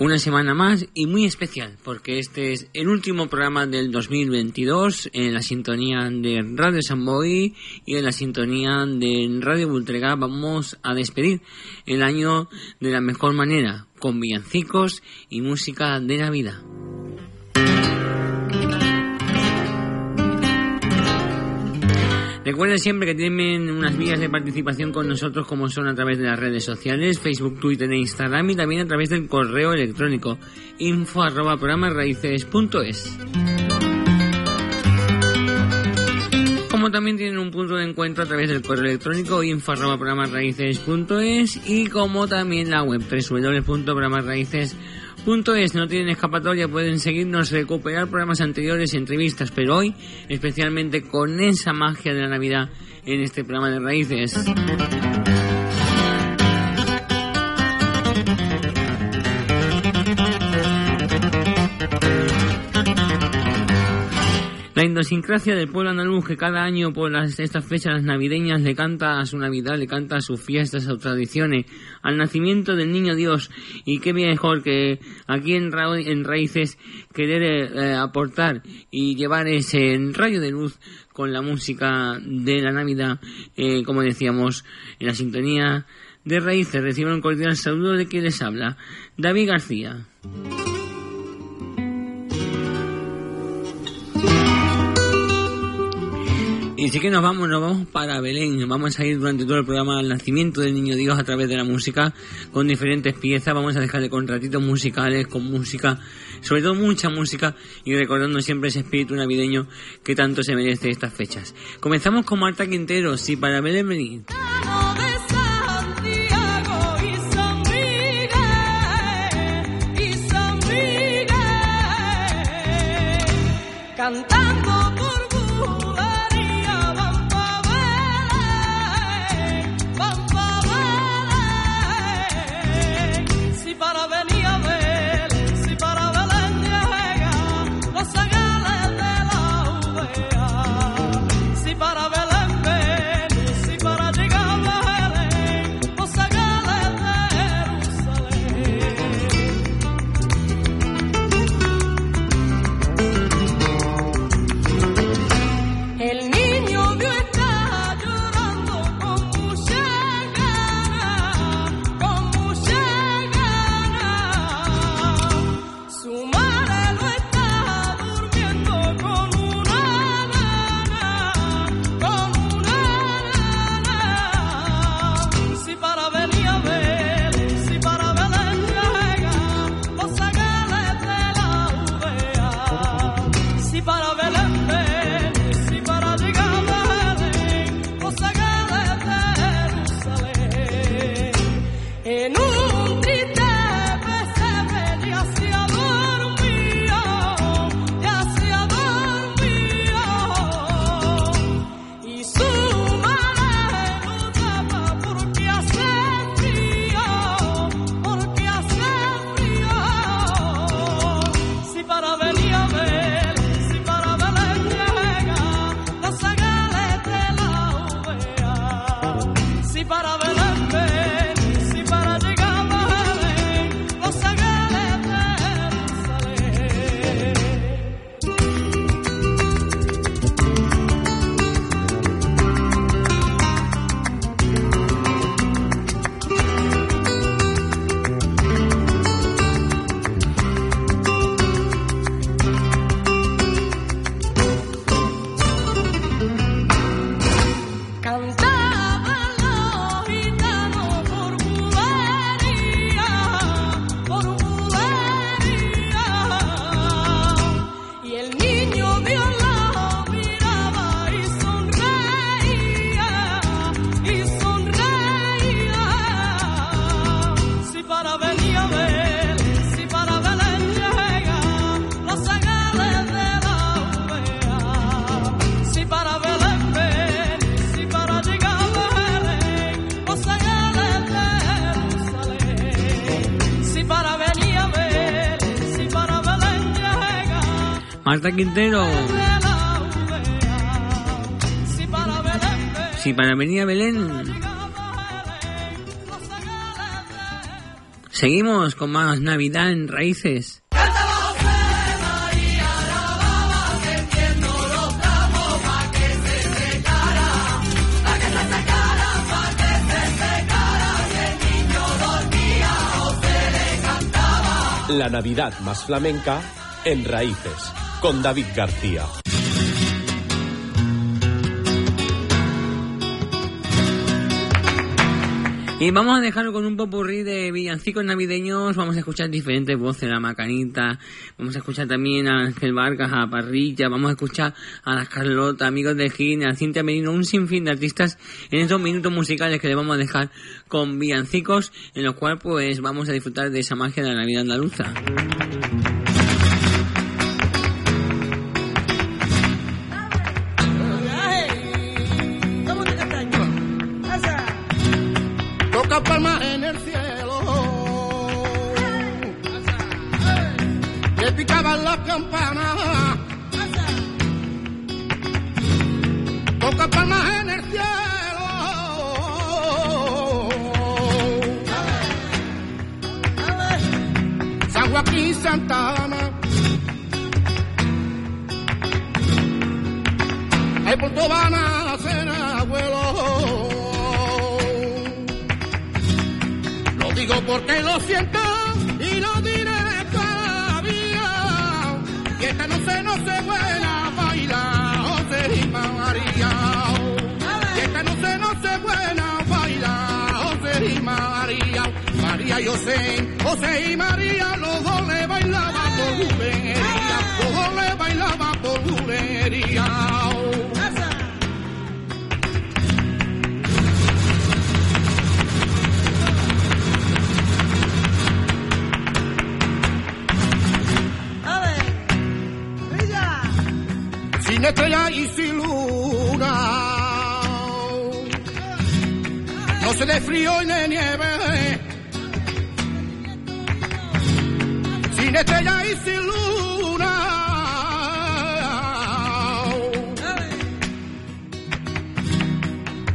Una semana más y muy especial porque este es el último programa del 2022 en la sintonía de Radio San Boy y en la sintonía de Radio Bultrega vamos a despedir el año de la mejor manera con villancicos y música de Navidad. Recuerden siempre que tienen unas vías de participación con nosotros como son a través de las redes sociales, Facebook, Twitter e Instagram y también a través del correo electrónico info arroba programasraíces.es. Como también tienen un punto de encuentro a través del correo electrónico info arroba programasraíces.es y como también la web www.programasraíces.es Punto es, no tienen escapatoria, pueden seguirnos, recuperar programas anteriores, entrevistas, pero hoy especialmente con esa magia de la Navidad en este programa de raíces. La idiosincrasia del pueblo andaluz que cada año por las, estas fechas navideñas le canta a su Navidad, le canta a sus fiestas, a sus tradiciones, al nacimiento del niño Dios. Y qué mejor que aquí en, Ra en Raíces querer eh, aportar y llevar ese rayo de luz con la música de la Navidad, eh, como decíamos, en la sintonía de Raíces. Reciban un cordial saludo de quien les habla, David García. Y sí que nos vamos, nos vamos para Belén. Vamos a ir durante todo el programa al nacimiento del niño Dios a través de la música, con diferentes piezas. Vamos a dejarle con ratitos musicales, con música, sobre todo mucha música, y recordando siempre ese espíritu navideño que tanto se merece estas fechas. Comenzamos con Marta Quintero, sí, para Belén venir. Cantando Quintero. Si para venir a Belén. Seguimos con más Navidad en Raíces. La Navidad más flamenca en Raíces, con David García. Y vamos a dejarlo con un popurrí de villancicos navideños. Vamos a escuchar diferentes voces, la Macanita. Vamos a escuchar también a Ángel Vargas, a Parrilla. Vamos a escuchar a las Carlota, amigos de Gine, a Cintia Merino, un sinfín de artistas en estos minutos musicales que le vamos a dejar con villancicos, en los cuales pues vamos a disfrutar de esa magia de la Navidad andaluza. Toca palmas en el cielo. Le picaban las campanas. Toca palmas en el cielo. San Joaquín Santana. Ay, por todo van a porque lo siento y lo diré todavía. Que esta no se no se buena baila, José y María. Que esta no se no se buena baila, José y María. María y José, José y María, los dos le bailaban por bulería. Los dos le bailaban por bulería. Estrella y sin luna. No se de frío y de nieve. Sin estrella y sin luna.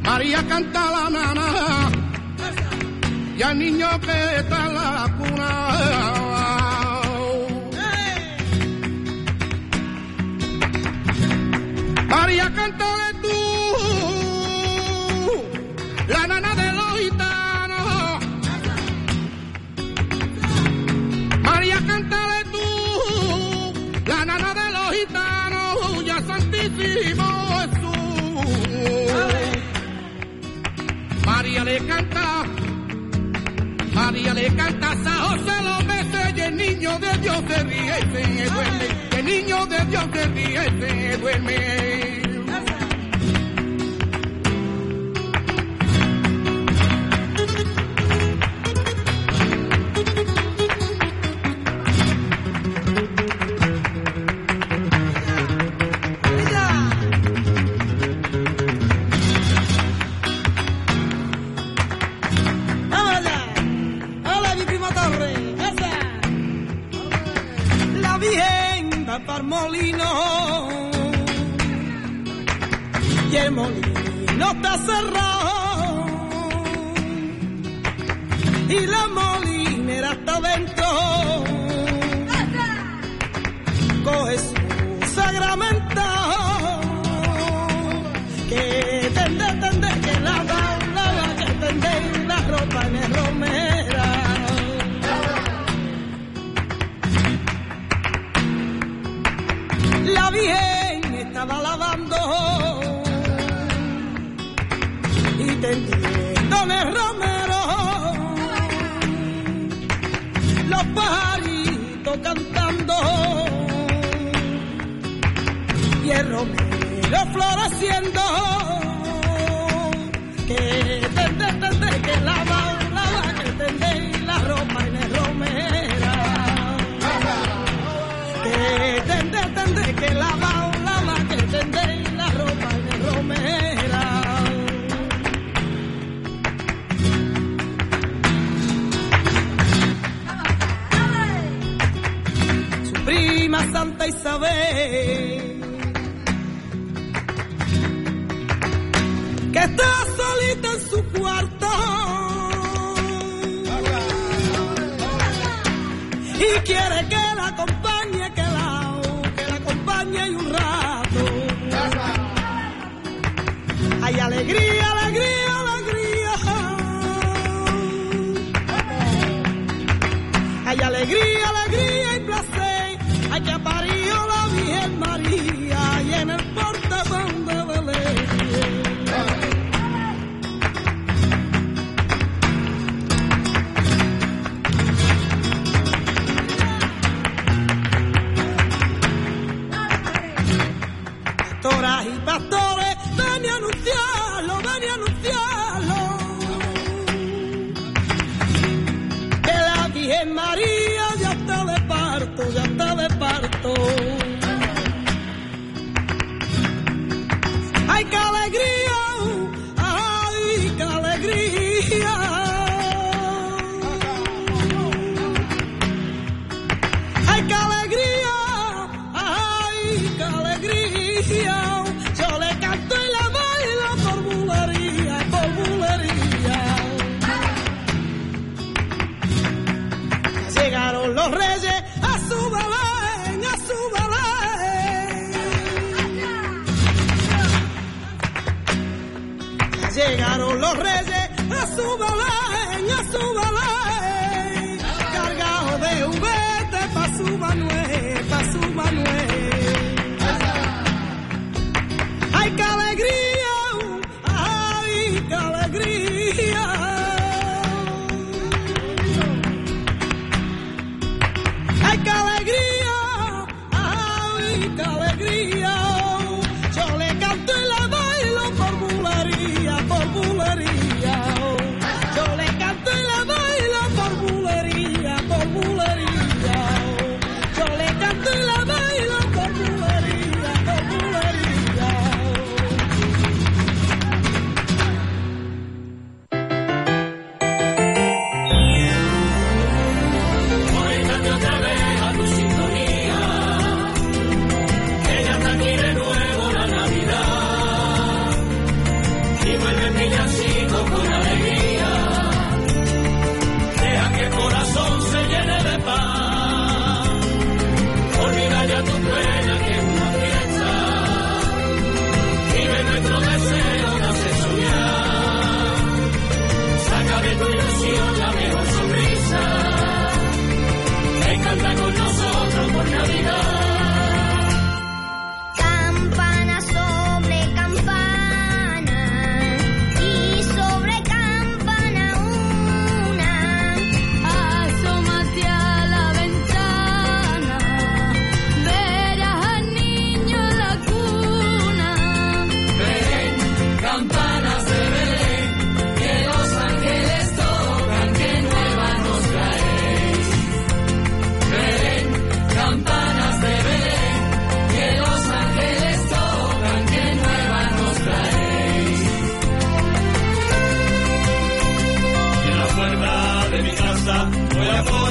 María canta la nana y al niño que le canta, María le canta San José los y el niño de Dios se ríe se duerme. El niño de Dios se ríe y se duerme. Cantando. Y el romero floreciendo. Que tende, tende, que lava, lava, que tende la ropa en el romera. Que tende, tende, que lava, Santa Isabel. Que está solita en su cuarto. Y quiere que la amor.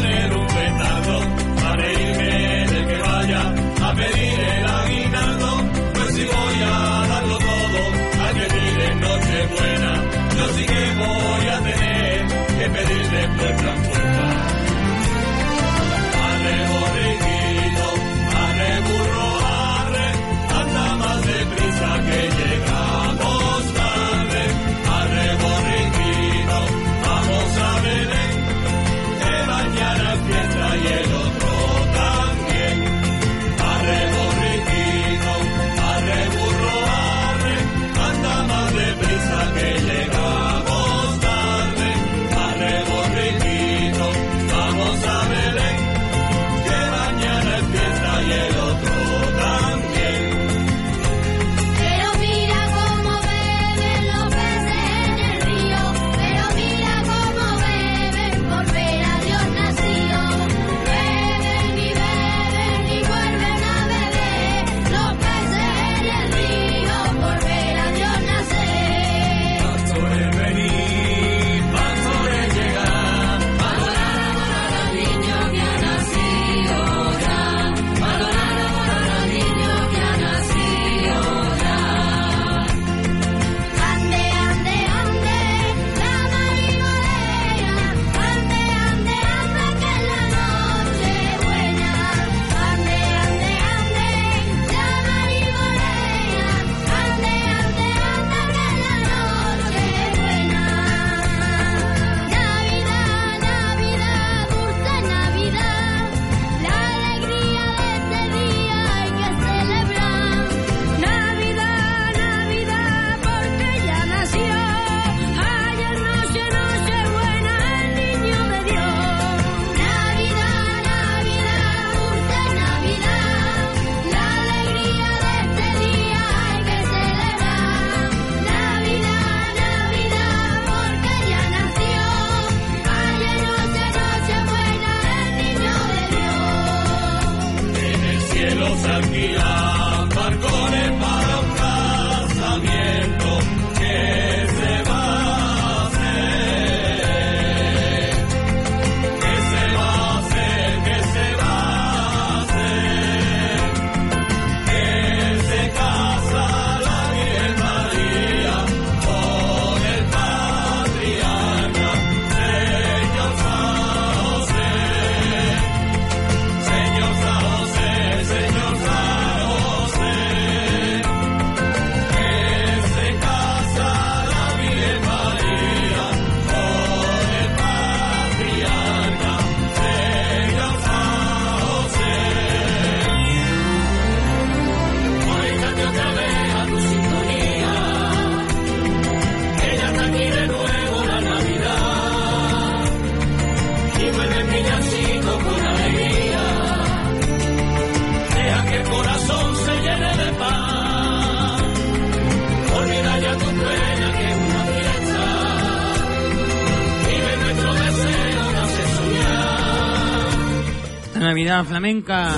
Navidad flamenca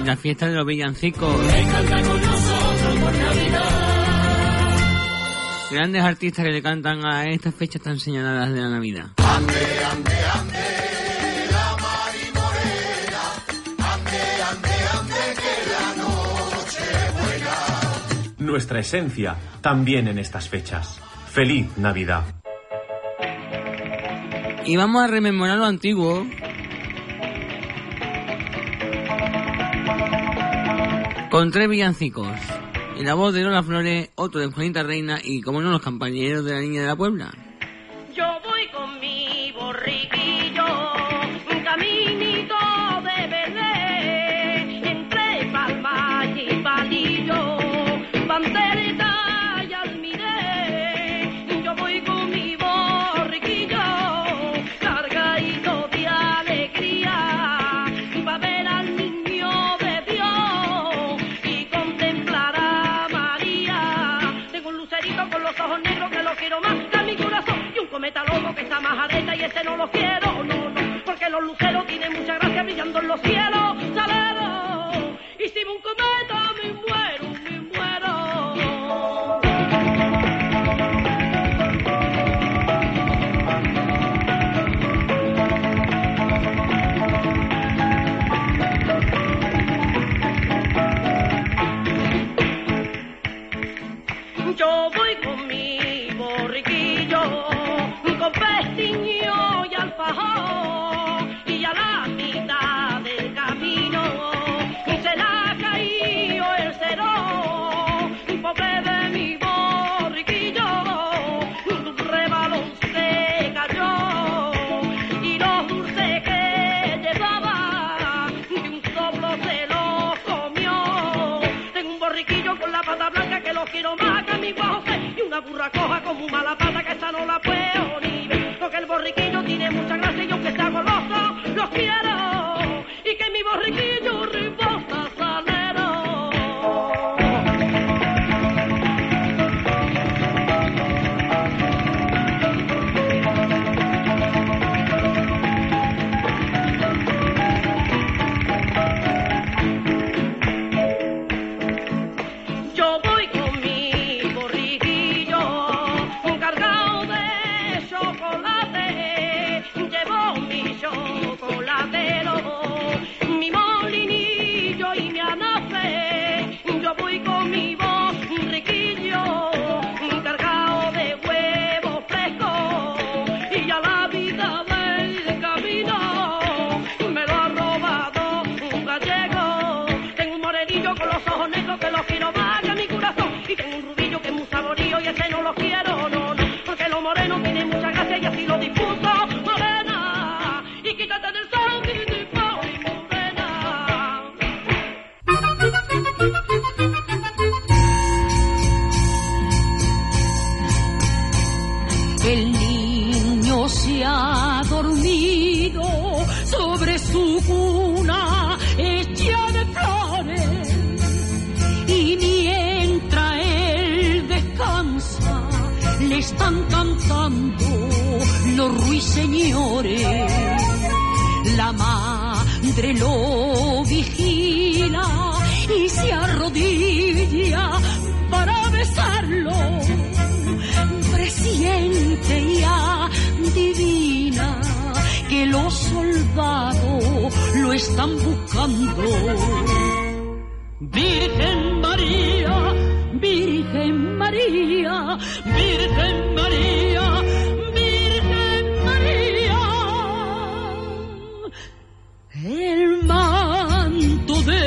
y la fiesta de los villancicos. Grandes artistas que le cantan a estas fechas tan señaladas de la Navidad. Nuestra esencia también en estas fechas. ¡Feliz Navidad! Y vamos a rememorar lo antiguo, Con tres villancicos. En la voz de Lola Flores, otro de Juanita Reina y, como no, los compañeros de la Niña de la Puebla. no quiero más que mi guajo y una burra coja como mala pata que esa no la están buscando. Virgen María, Virgen María, Virgen María, Virgen María. El manto de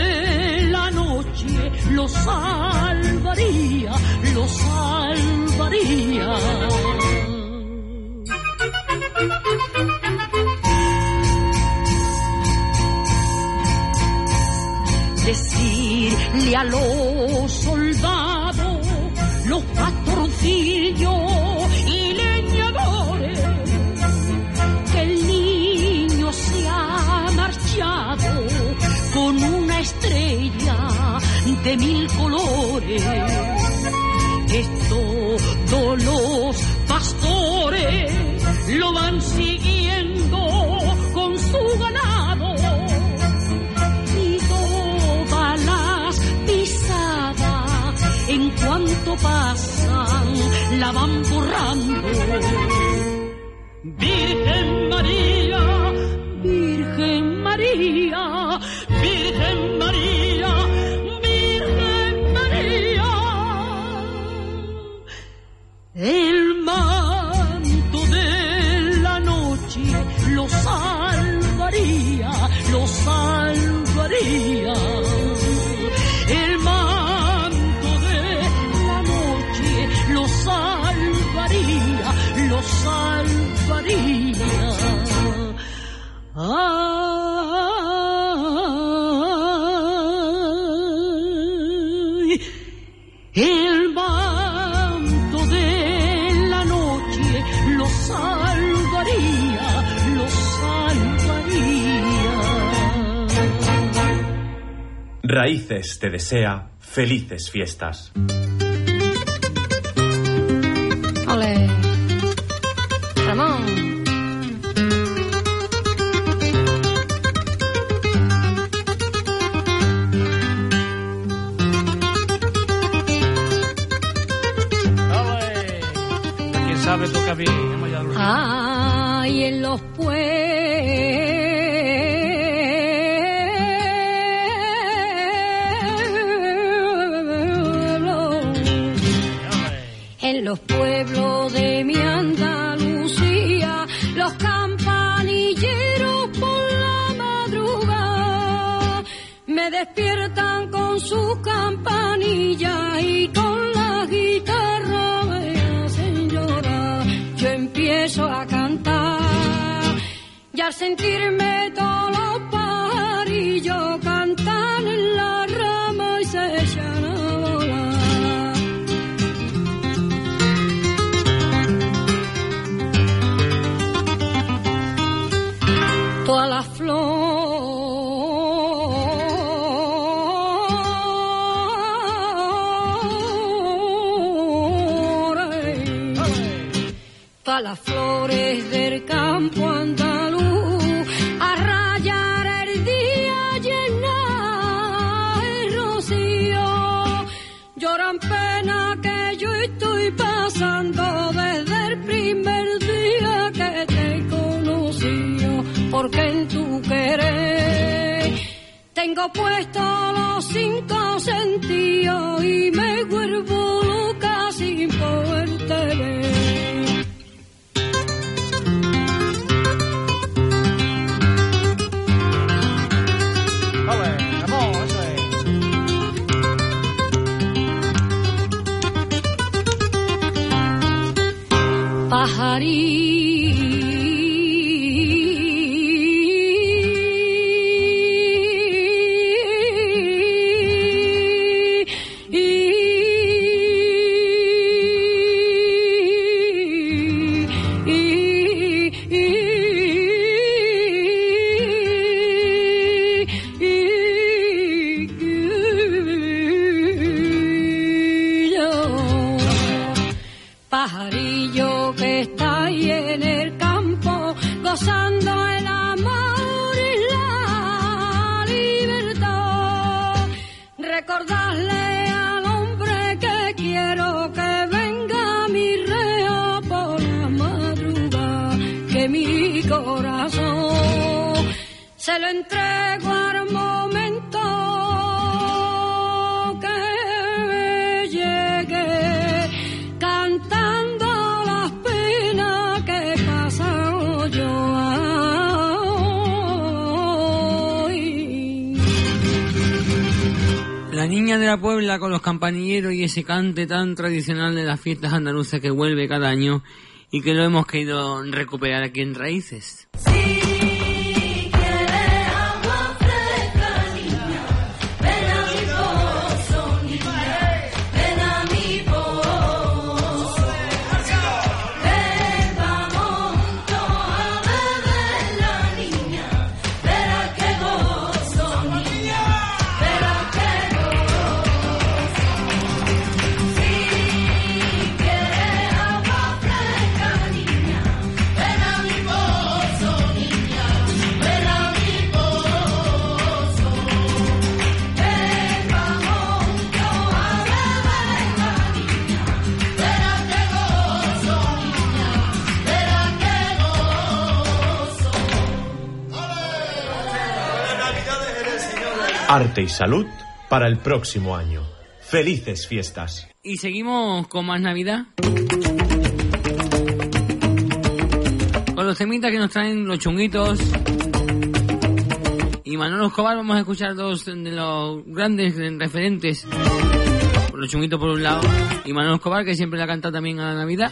la noche lo salvaría, lo salvaría. a los soldados, los pastorcillos y leñadores, que el niño se ha marchado con una estrella de mil colores. Es todos los pastores lo van siguiendo pasan la van burrando. Virgen María, Virgen María. raíces te desea felices fiestas. Tengo puesto los cinco sentidos y me vuelvo ese cante tan tradicional de las fiestas andaluzas que vuelve cada año y que lo hemos querido recuperar aquí en Raíces. Arte y salud para el próximo año. Felices fiestas. Y seguimos con más Navidad. Con los temitas que nos traen los chunguitos. Y Manolo Escobar vamos a escuchar dos de los grandes referentes. Los chunguitos por un lado. Y Manolo Escobar que siempre la canta también a la Navidad.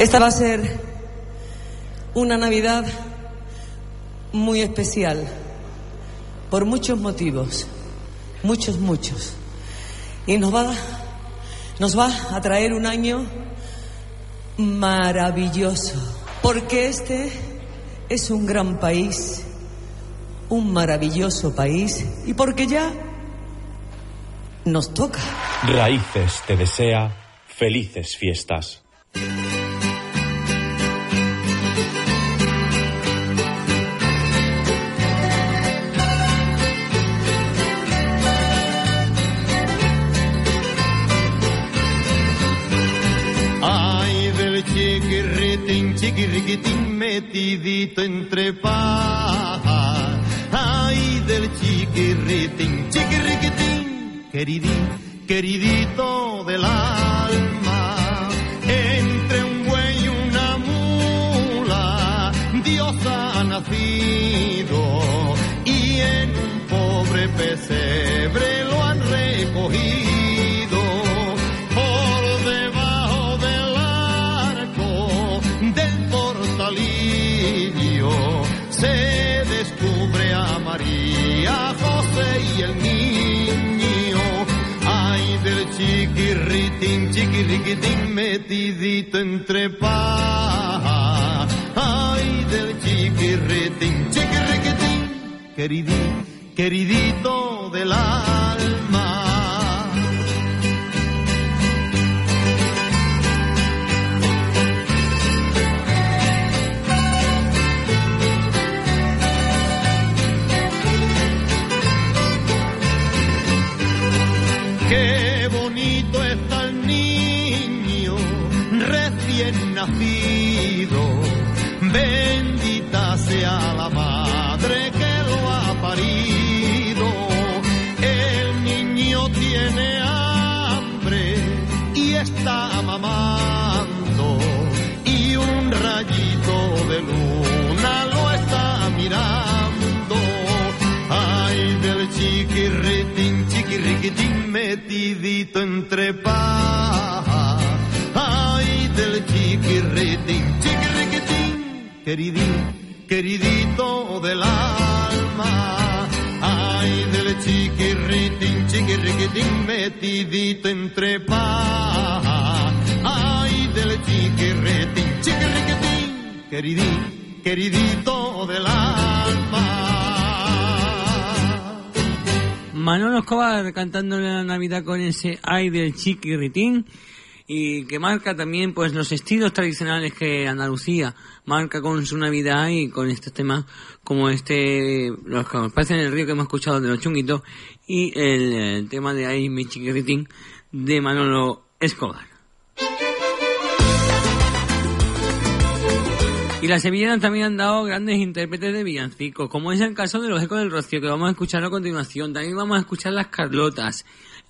Esta va a ser una Navidad muy especial por muchos motivos, muchos, muchos. Y nos va, nos va a traer un año maravilloso, porque este es un gran país, un maravilloso país, y porque ya nos toca. Raíces te desea felices fiestas. Chiquirriquitín metidito entre paja. Ay del chiquirritín, chiquirriquitín, queridín, queridito del alma. Entre un buey y una mula, Dios ha nacido y en un pobre pesebre lo han recogido. María, José y el niño. Ay del chiquirritín, chiquirriquitín metidito entre paja. Ay del chiquirritín, chiquirriquitín, queridín, queridito del alma. Queridín, queridito del alma. Ay, del chiquirritín, chiquirriquitín metidito entre paja. Ay, del chiquirritín, chiquirriquitín, queridín, queridito del alma. Manolo Escobar cantándole la Navidad con ese ay del chiquirritín y que marca también pues los estilos tradicionales que Andalucía marca con su Navidad y con estos temas como este los que parecen en el río que hemos escuchado de los chunguitos y el, el tema de ay mi chiquirritín de Manolo Escobar. Y las sevillanas también han dado grandes intérpretes de villancicos, como es el caso de los Ecos del Rocío, que vamos a escuchar a continuación. También vamos a escuchar las Carlotas,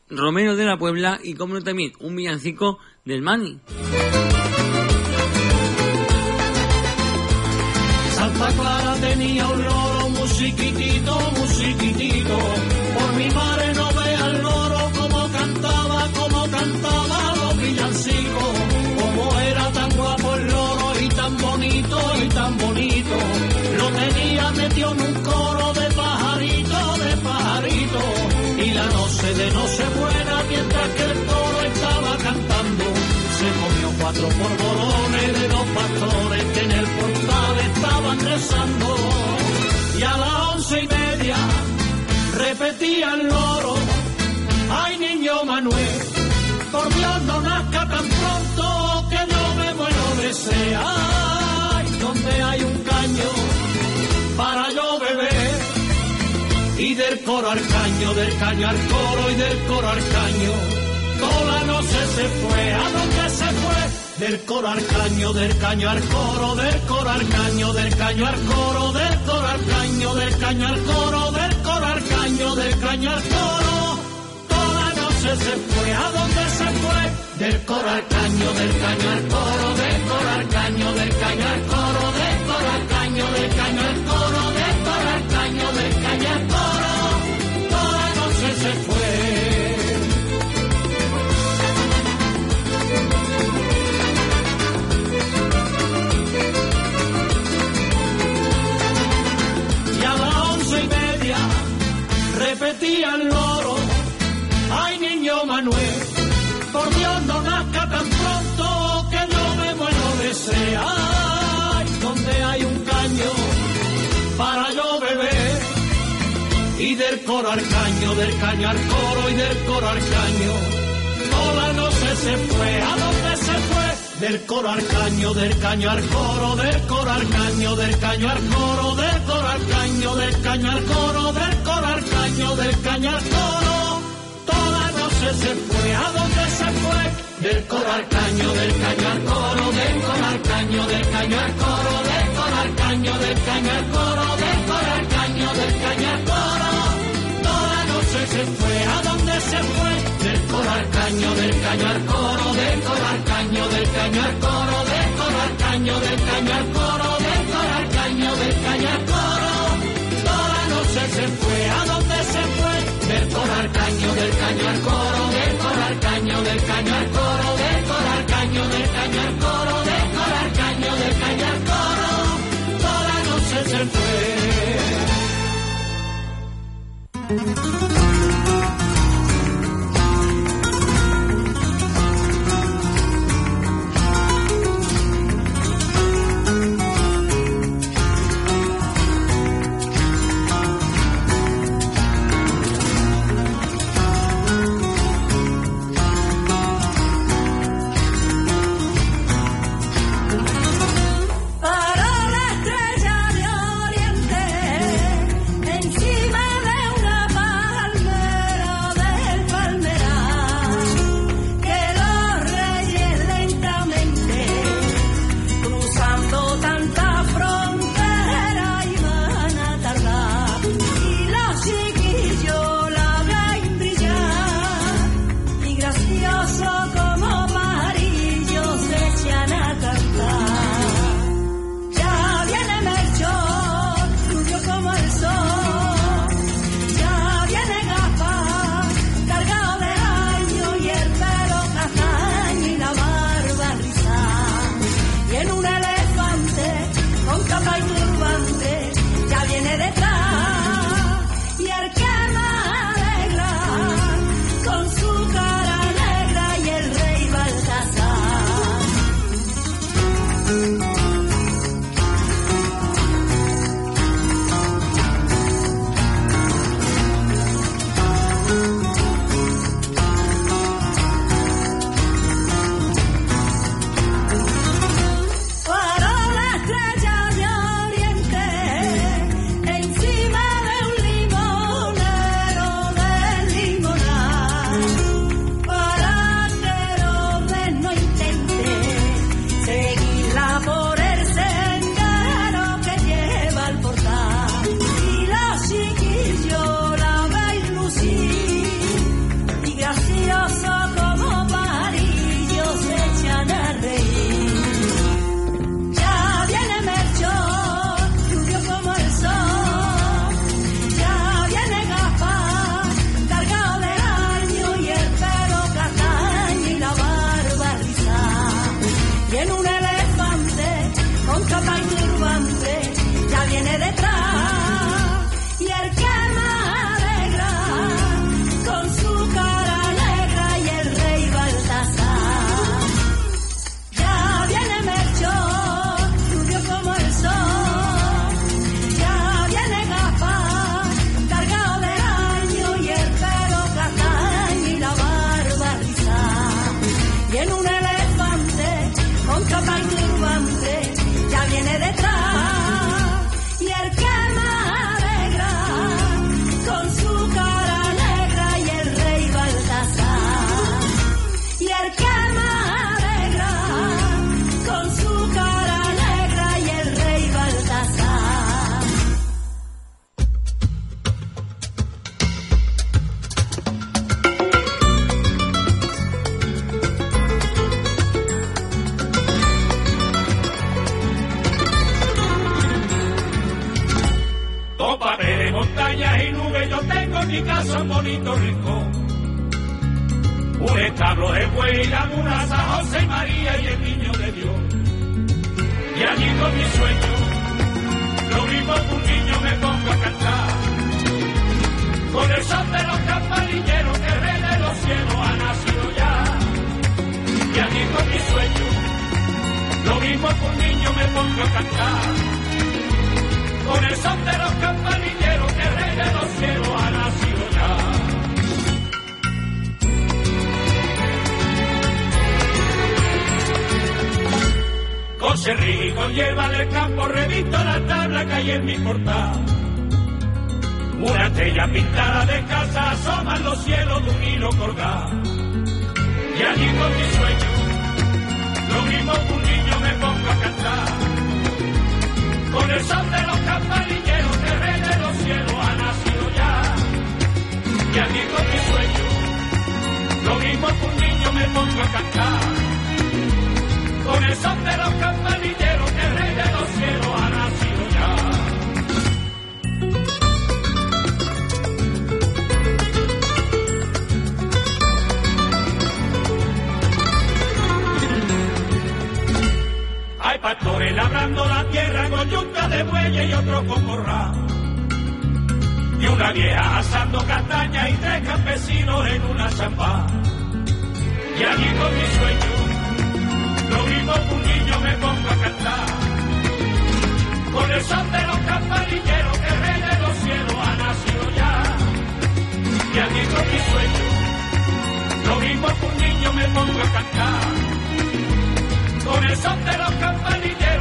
Romero de la Puebla y, como no, también, un villancico del Mani. Tenía un loro musiquitito, musiquitito. Por mi madre no vea el loro como cantaba, como cantaba los villancicos. Como era tan guapo el loro y tan bonito y tan bonito. Lo tenía metido en un coro de pajarito, de pajarito. Y la noche de noche buena mientras que el toro estaba cantando. Se comió cuatro polvorones de dos pastores que en el portal estaban rezando. Y a las once y media repetía el loro. Ay, niño Manuel, por Dios no nazca tan pronto que yo me muero de sed. Ay, donde hay un caño para yo beber. Y del coro al caño, del caño al coro y del coro al caño. Toda la noche se fue, ¿a dónde se fue? Del coro al caño, del caño al coro, del coro al caño, del caño al coro, del coro al caño, del caño al coro, del coro al caño, del caño al coro. Toda noche se fue, ¿a dónde se fue? Del coro al caño, del caño al coro, del coro al caño, del caño al coro, del coro al caño, del caño al del coro del coro al caño, del caño al coro y del coro al caño. Toda la noche se fue, ¿a dónde se fue? Del coro al caño, del caño al coro, del coro al caño, del caño al coro, del coro al caño, del caño al coro, del coro al caño, del caño al coro. Toda la noche se fue, ¿a dónde se fue? Del coro al caño, del caño coro, del coro al caño, del caño al coro, del coro al caño, del caño coro, del coro al caño, del caño al coro. Se fue, ¿a dónde se fue? Del coro al caño, del caño al coro, del coro al caño, del caño al coro, del coro al caño, del caño al coro, del coro al caño, del caño al coro. Toda noche se fue, ¿a dónde se fue? Del coro al caño, del caño al coro, del coro al caño, del caño al coro, del coro al caño, del caño al coro, del coro al caño, del caño coro. Toda noche se fue. Labrando la tierra con yunta de bueyes y otros con corral. Y una vieja asando castaña y tres campesinos en una champá. Y allí con mi sueño, lo mismo que un niño me pongo a cantar. Con el son de los campanilleros que rey de los cielos ha nacido ya. Y allí con mi sueño, lo mismo que un niño me pongo a cantar con el son de los campanilleros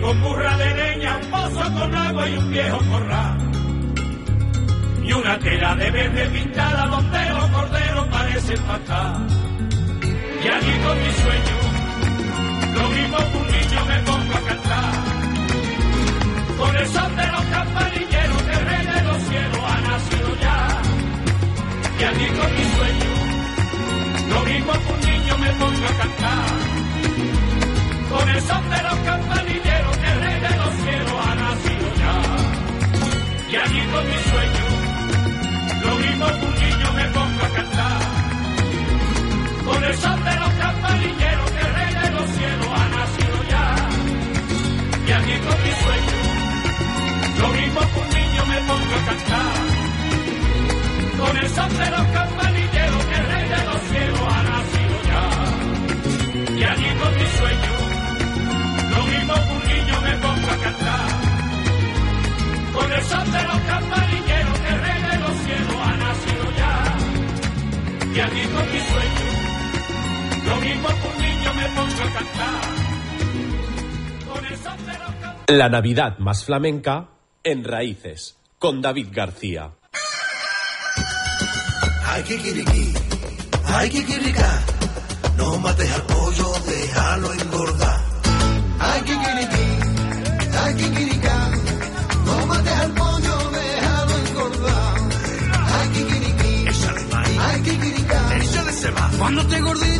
con burra de leña, un pozo con agua y un viejo corral. Y una tela de verde pintada donde los corderos parecen pastar. Y allí con mi sueño, lo mismo que un niño me pongo a cantar con el son de los Y allí con mi sueño, lo mismo que un niño me pongo a cantar. Con el son de los campanilleros que rey de los cielos ha nacido ya. Y allí con mi sueño, lo mismo que un niño me pongo a cantar. Con el son de los campanilleros que el rey de los cielos ha nacido ya. Y allí con mi sueño, lo mismo que un niño me pongo a cantar. Con el son de los campanilleros que el rey de los cielos ha nacido ya. Y allí con mi sueño, lo mismo que un niño me pongo a cantar. Con el son de los campanilleros que el rey de los cielos ha nacido ya. Y allí con mi sueño, lo mismo que un niño me pongo a cantar. La Navidad más flamenca en Raíces, con David García. Ay, kikiriki, ay, kikirika, no mates al pollo, déjalo engordar. Ay, kikiriki, ay, kikirika, no mates al pollo, déjalo engordar. Ay, kikiriki, ay, kikirika, cuando esté gordito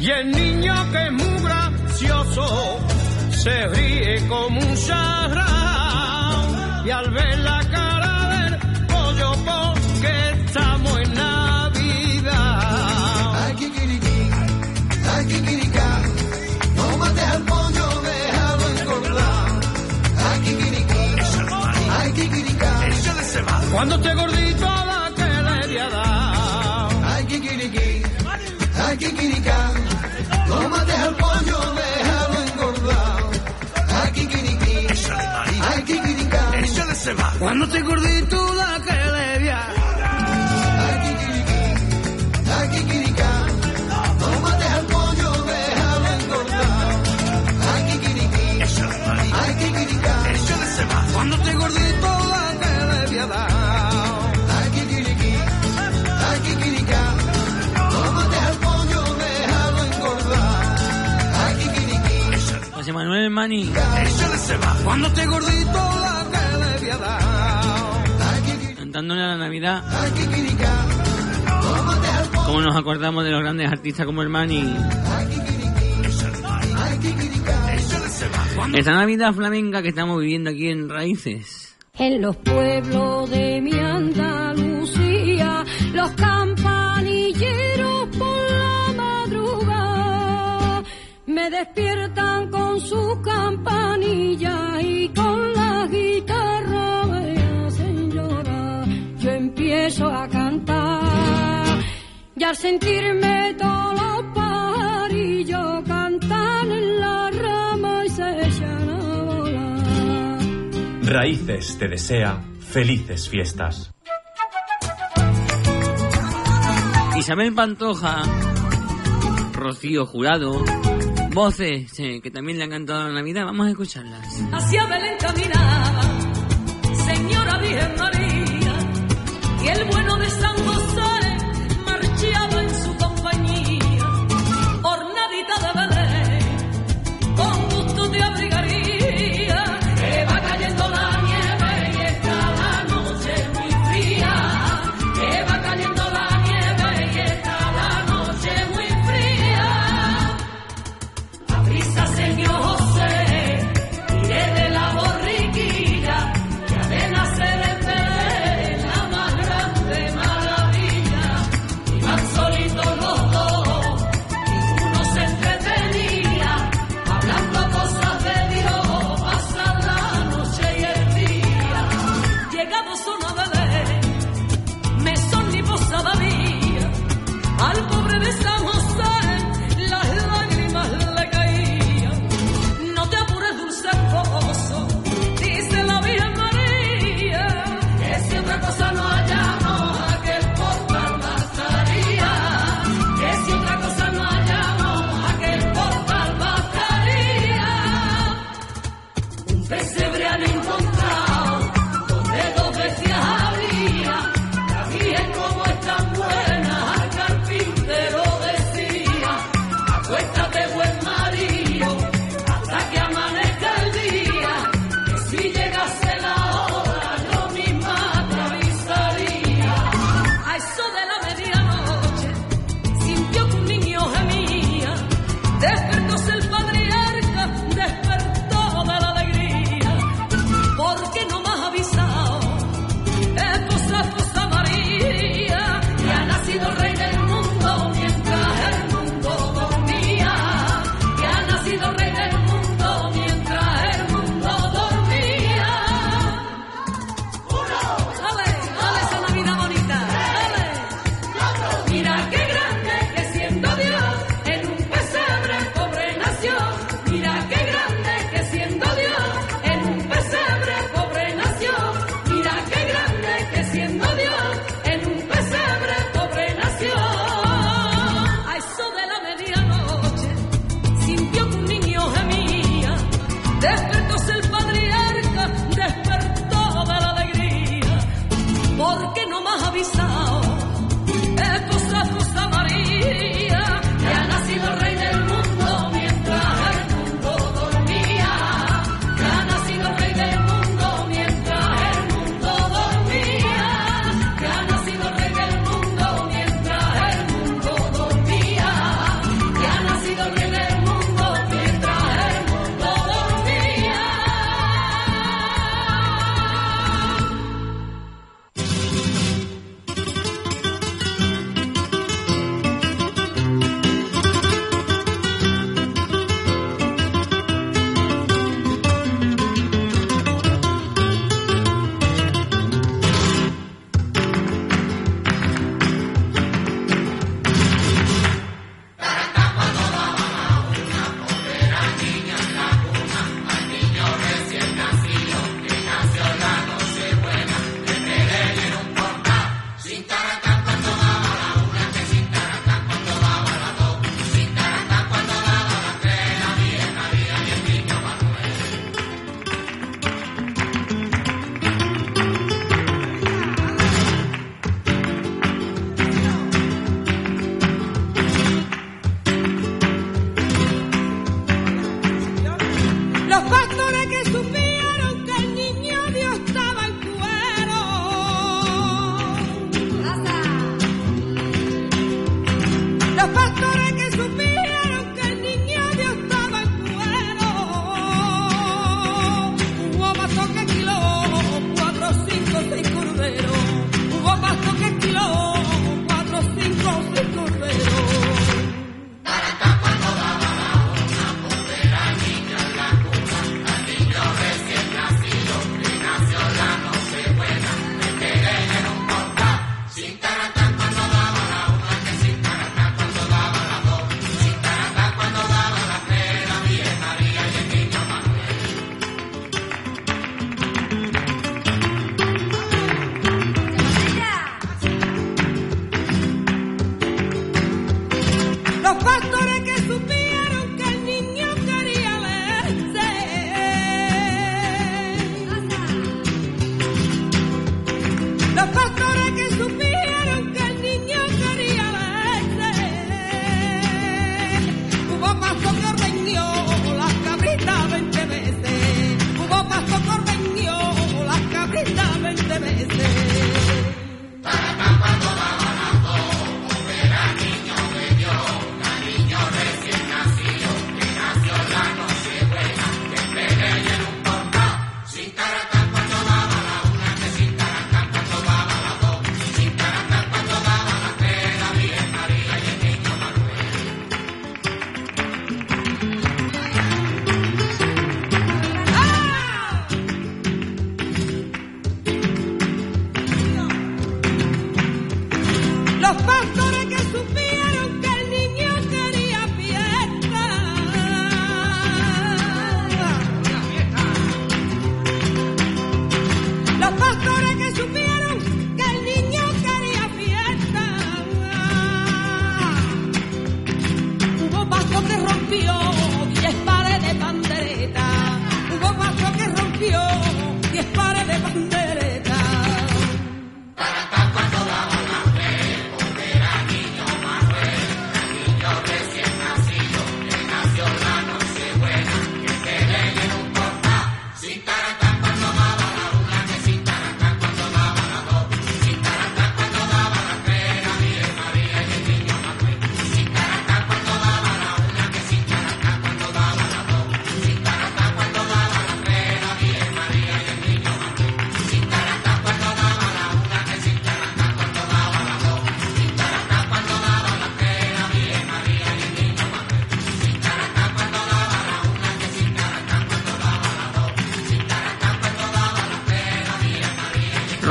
Y el niño que es muy gracioso se ríe como un charrao y al ver la cara del pollo porque estamos en Navidad. Ay, kikiriki, ay, kikirika, no mates al pollo, déjalo engordar. Ay, kikiriki, ay, kikirika, Cuando esté gordito la que le voy a dar. ay, kikiriki, ay, kikirika, Cuando esté gordito la que le voy a dar. ay, kikiriki, ay, kikirika, no mates al pollo, déjalo engordar. Ay, kikiriki, ay, kikirika, Cuando esté gordito la que le ay, kikiriki, ay, kikirika, no mates al pollo, déjalo engordar. Ay, kikiriki, José Manuel Mani. Cuando esté gordito A la Navidad. Como nos acordamos de los grandes artistas como el Mani. ay, kikirika. Esta Navidad flamenca que estamos viviendo aquí en Raíces. En los pueblos de mi Andalucía, los campanilleros por la madrugada me despiertan con su campanilla y al sentirme todos los pajarillos cantan en la rama y se echan a volar. Raíces te desea felices fiestas. Isabel Pantoja, Rocío Jurado, voces eh, que también le han cantado a la Navidad. Vamos a escucharlas. hacia Belén caminaba, señora Virgen María, y el bueno de San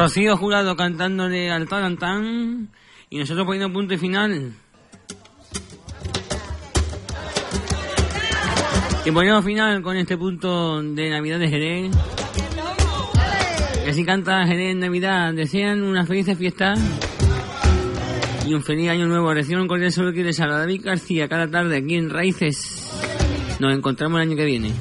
Rocío Jurado cantándole al Tarantán y nosotros poniendo punto y final. Y ponemos final con este punto de Navidad de Jerez. Que si canta Jerez Navidad, desean una felices fiesta y un feliz año nuevo. Reciban un cordial saludo que les David García cada tarde aquí en Raíces. Nos encontramos el año que viene.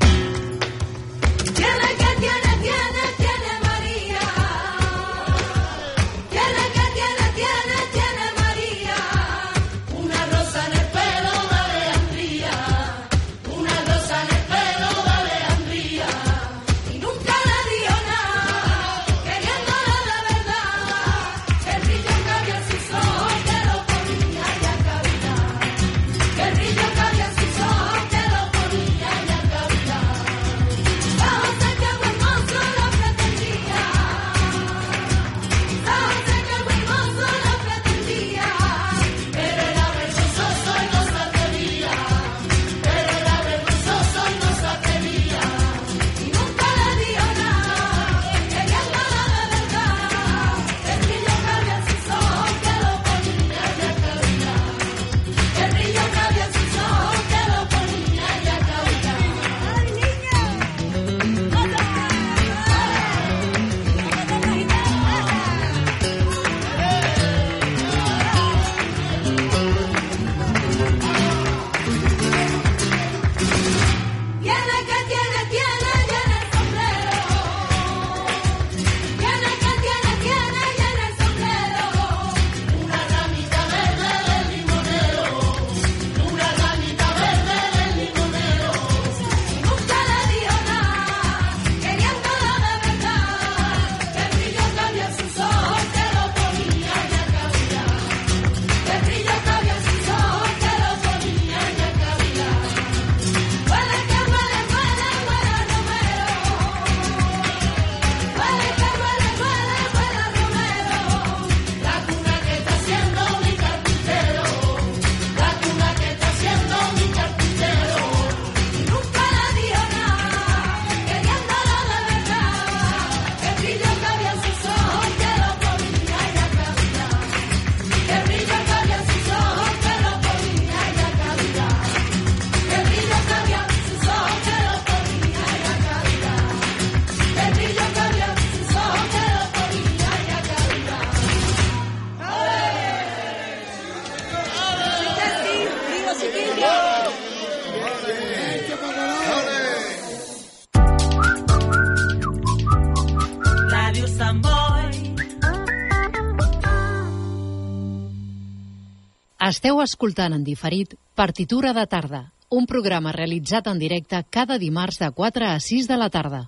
Esteu escoltant en diferit Partitura de tarda, un programa realitzat en directe cada dimarts de 4 a 6 de la tarda.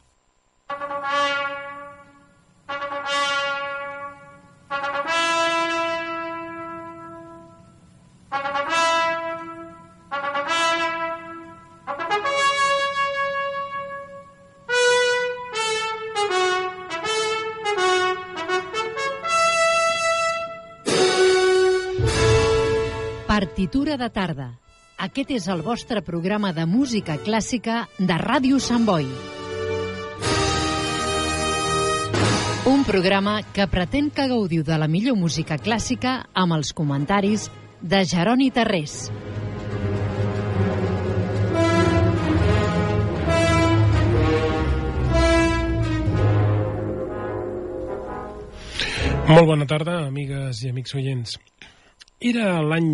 Partitura de tarda. Aquest és el vostre programa de música clàssica de Ràdio Sant Boi. Un programa que pretén que gaudiu de la millor música clàssica amb els comentaris de Jeroni Tarrés. Molt bona tarda, amigues i amics oients. Era l'any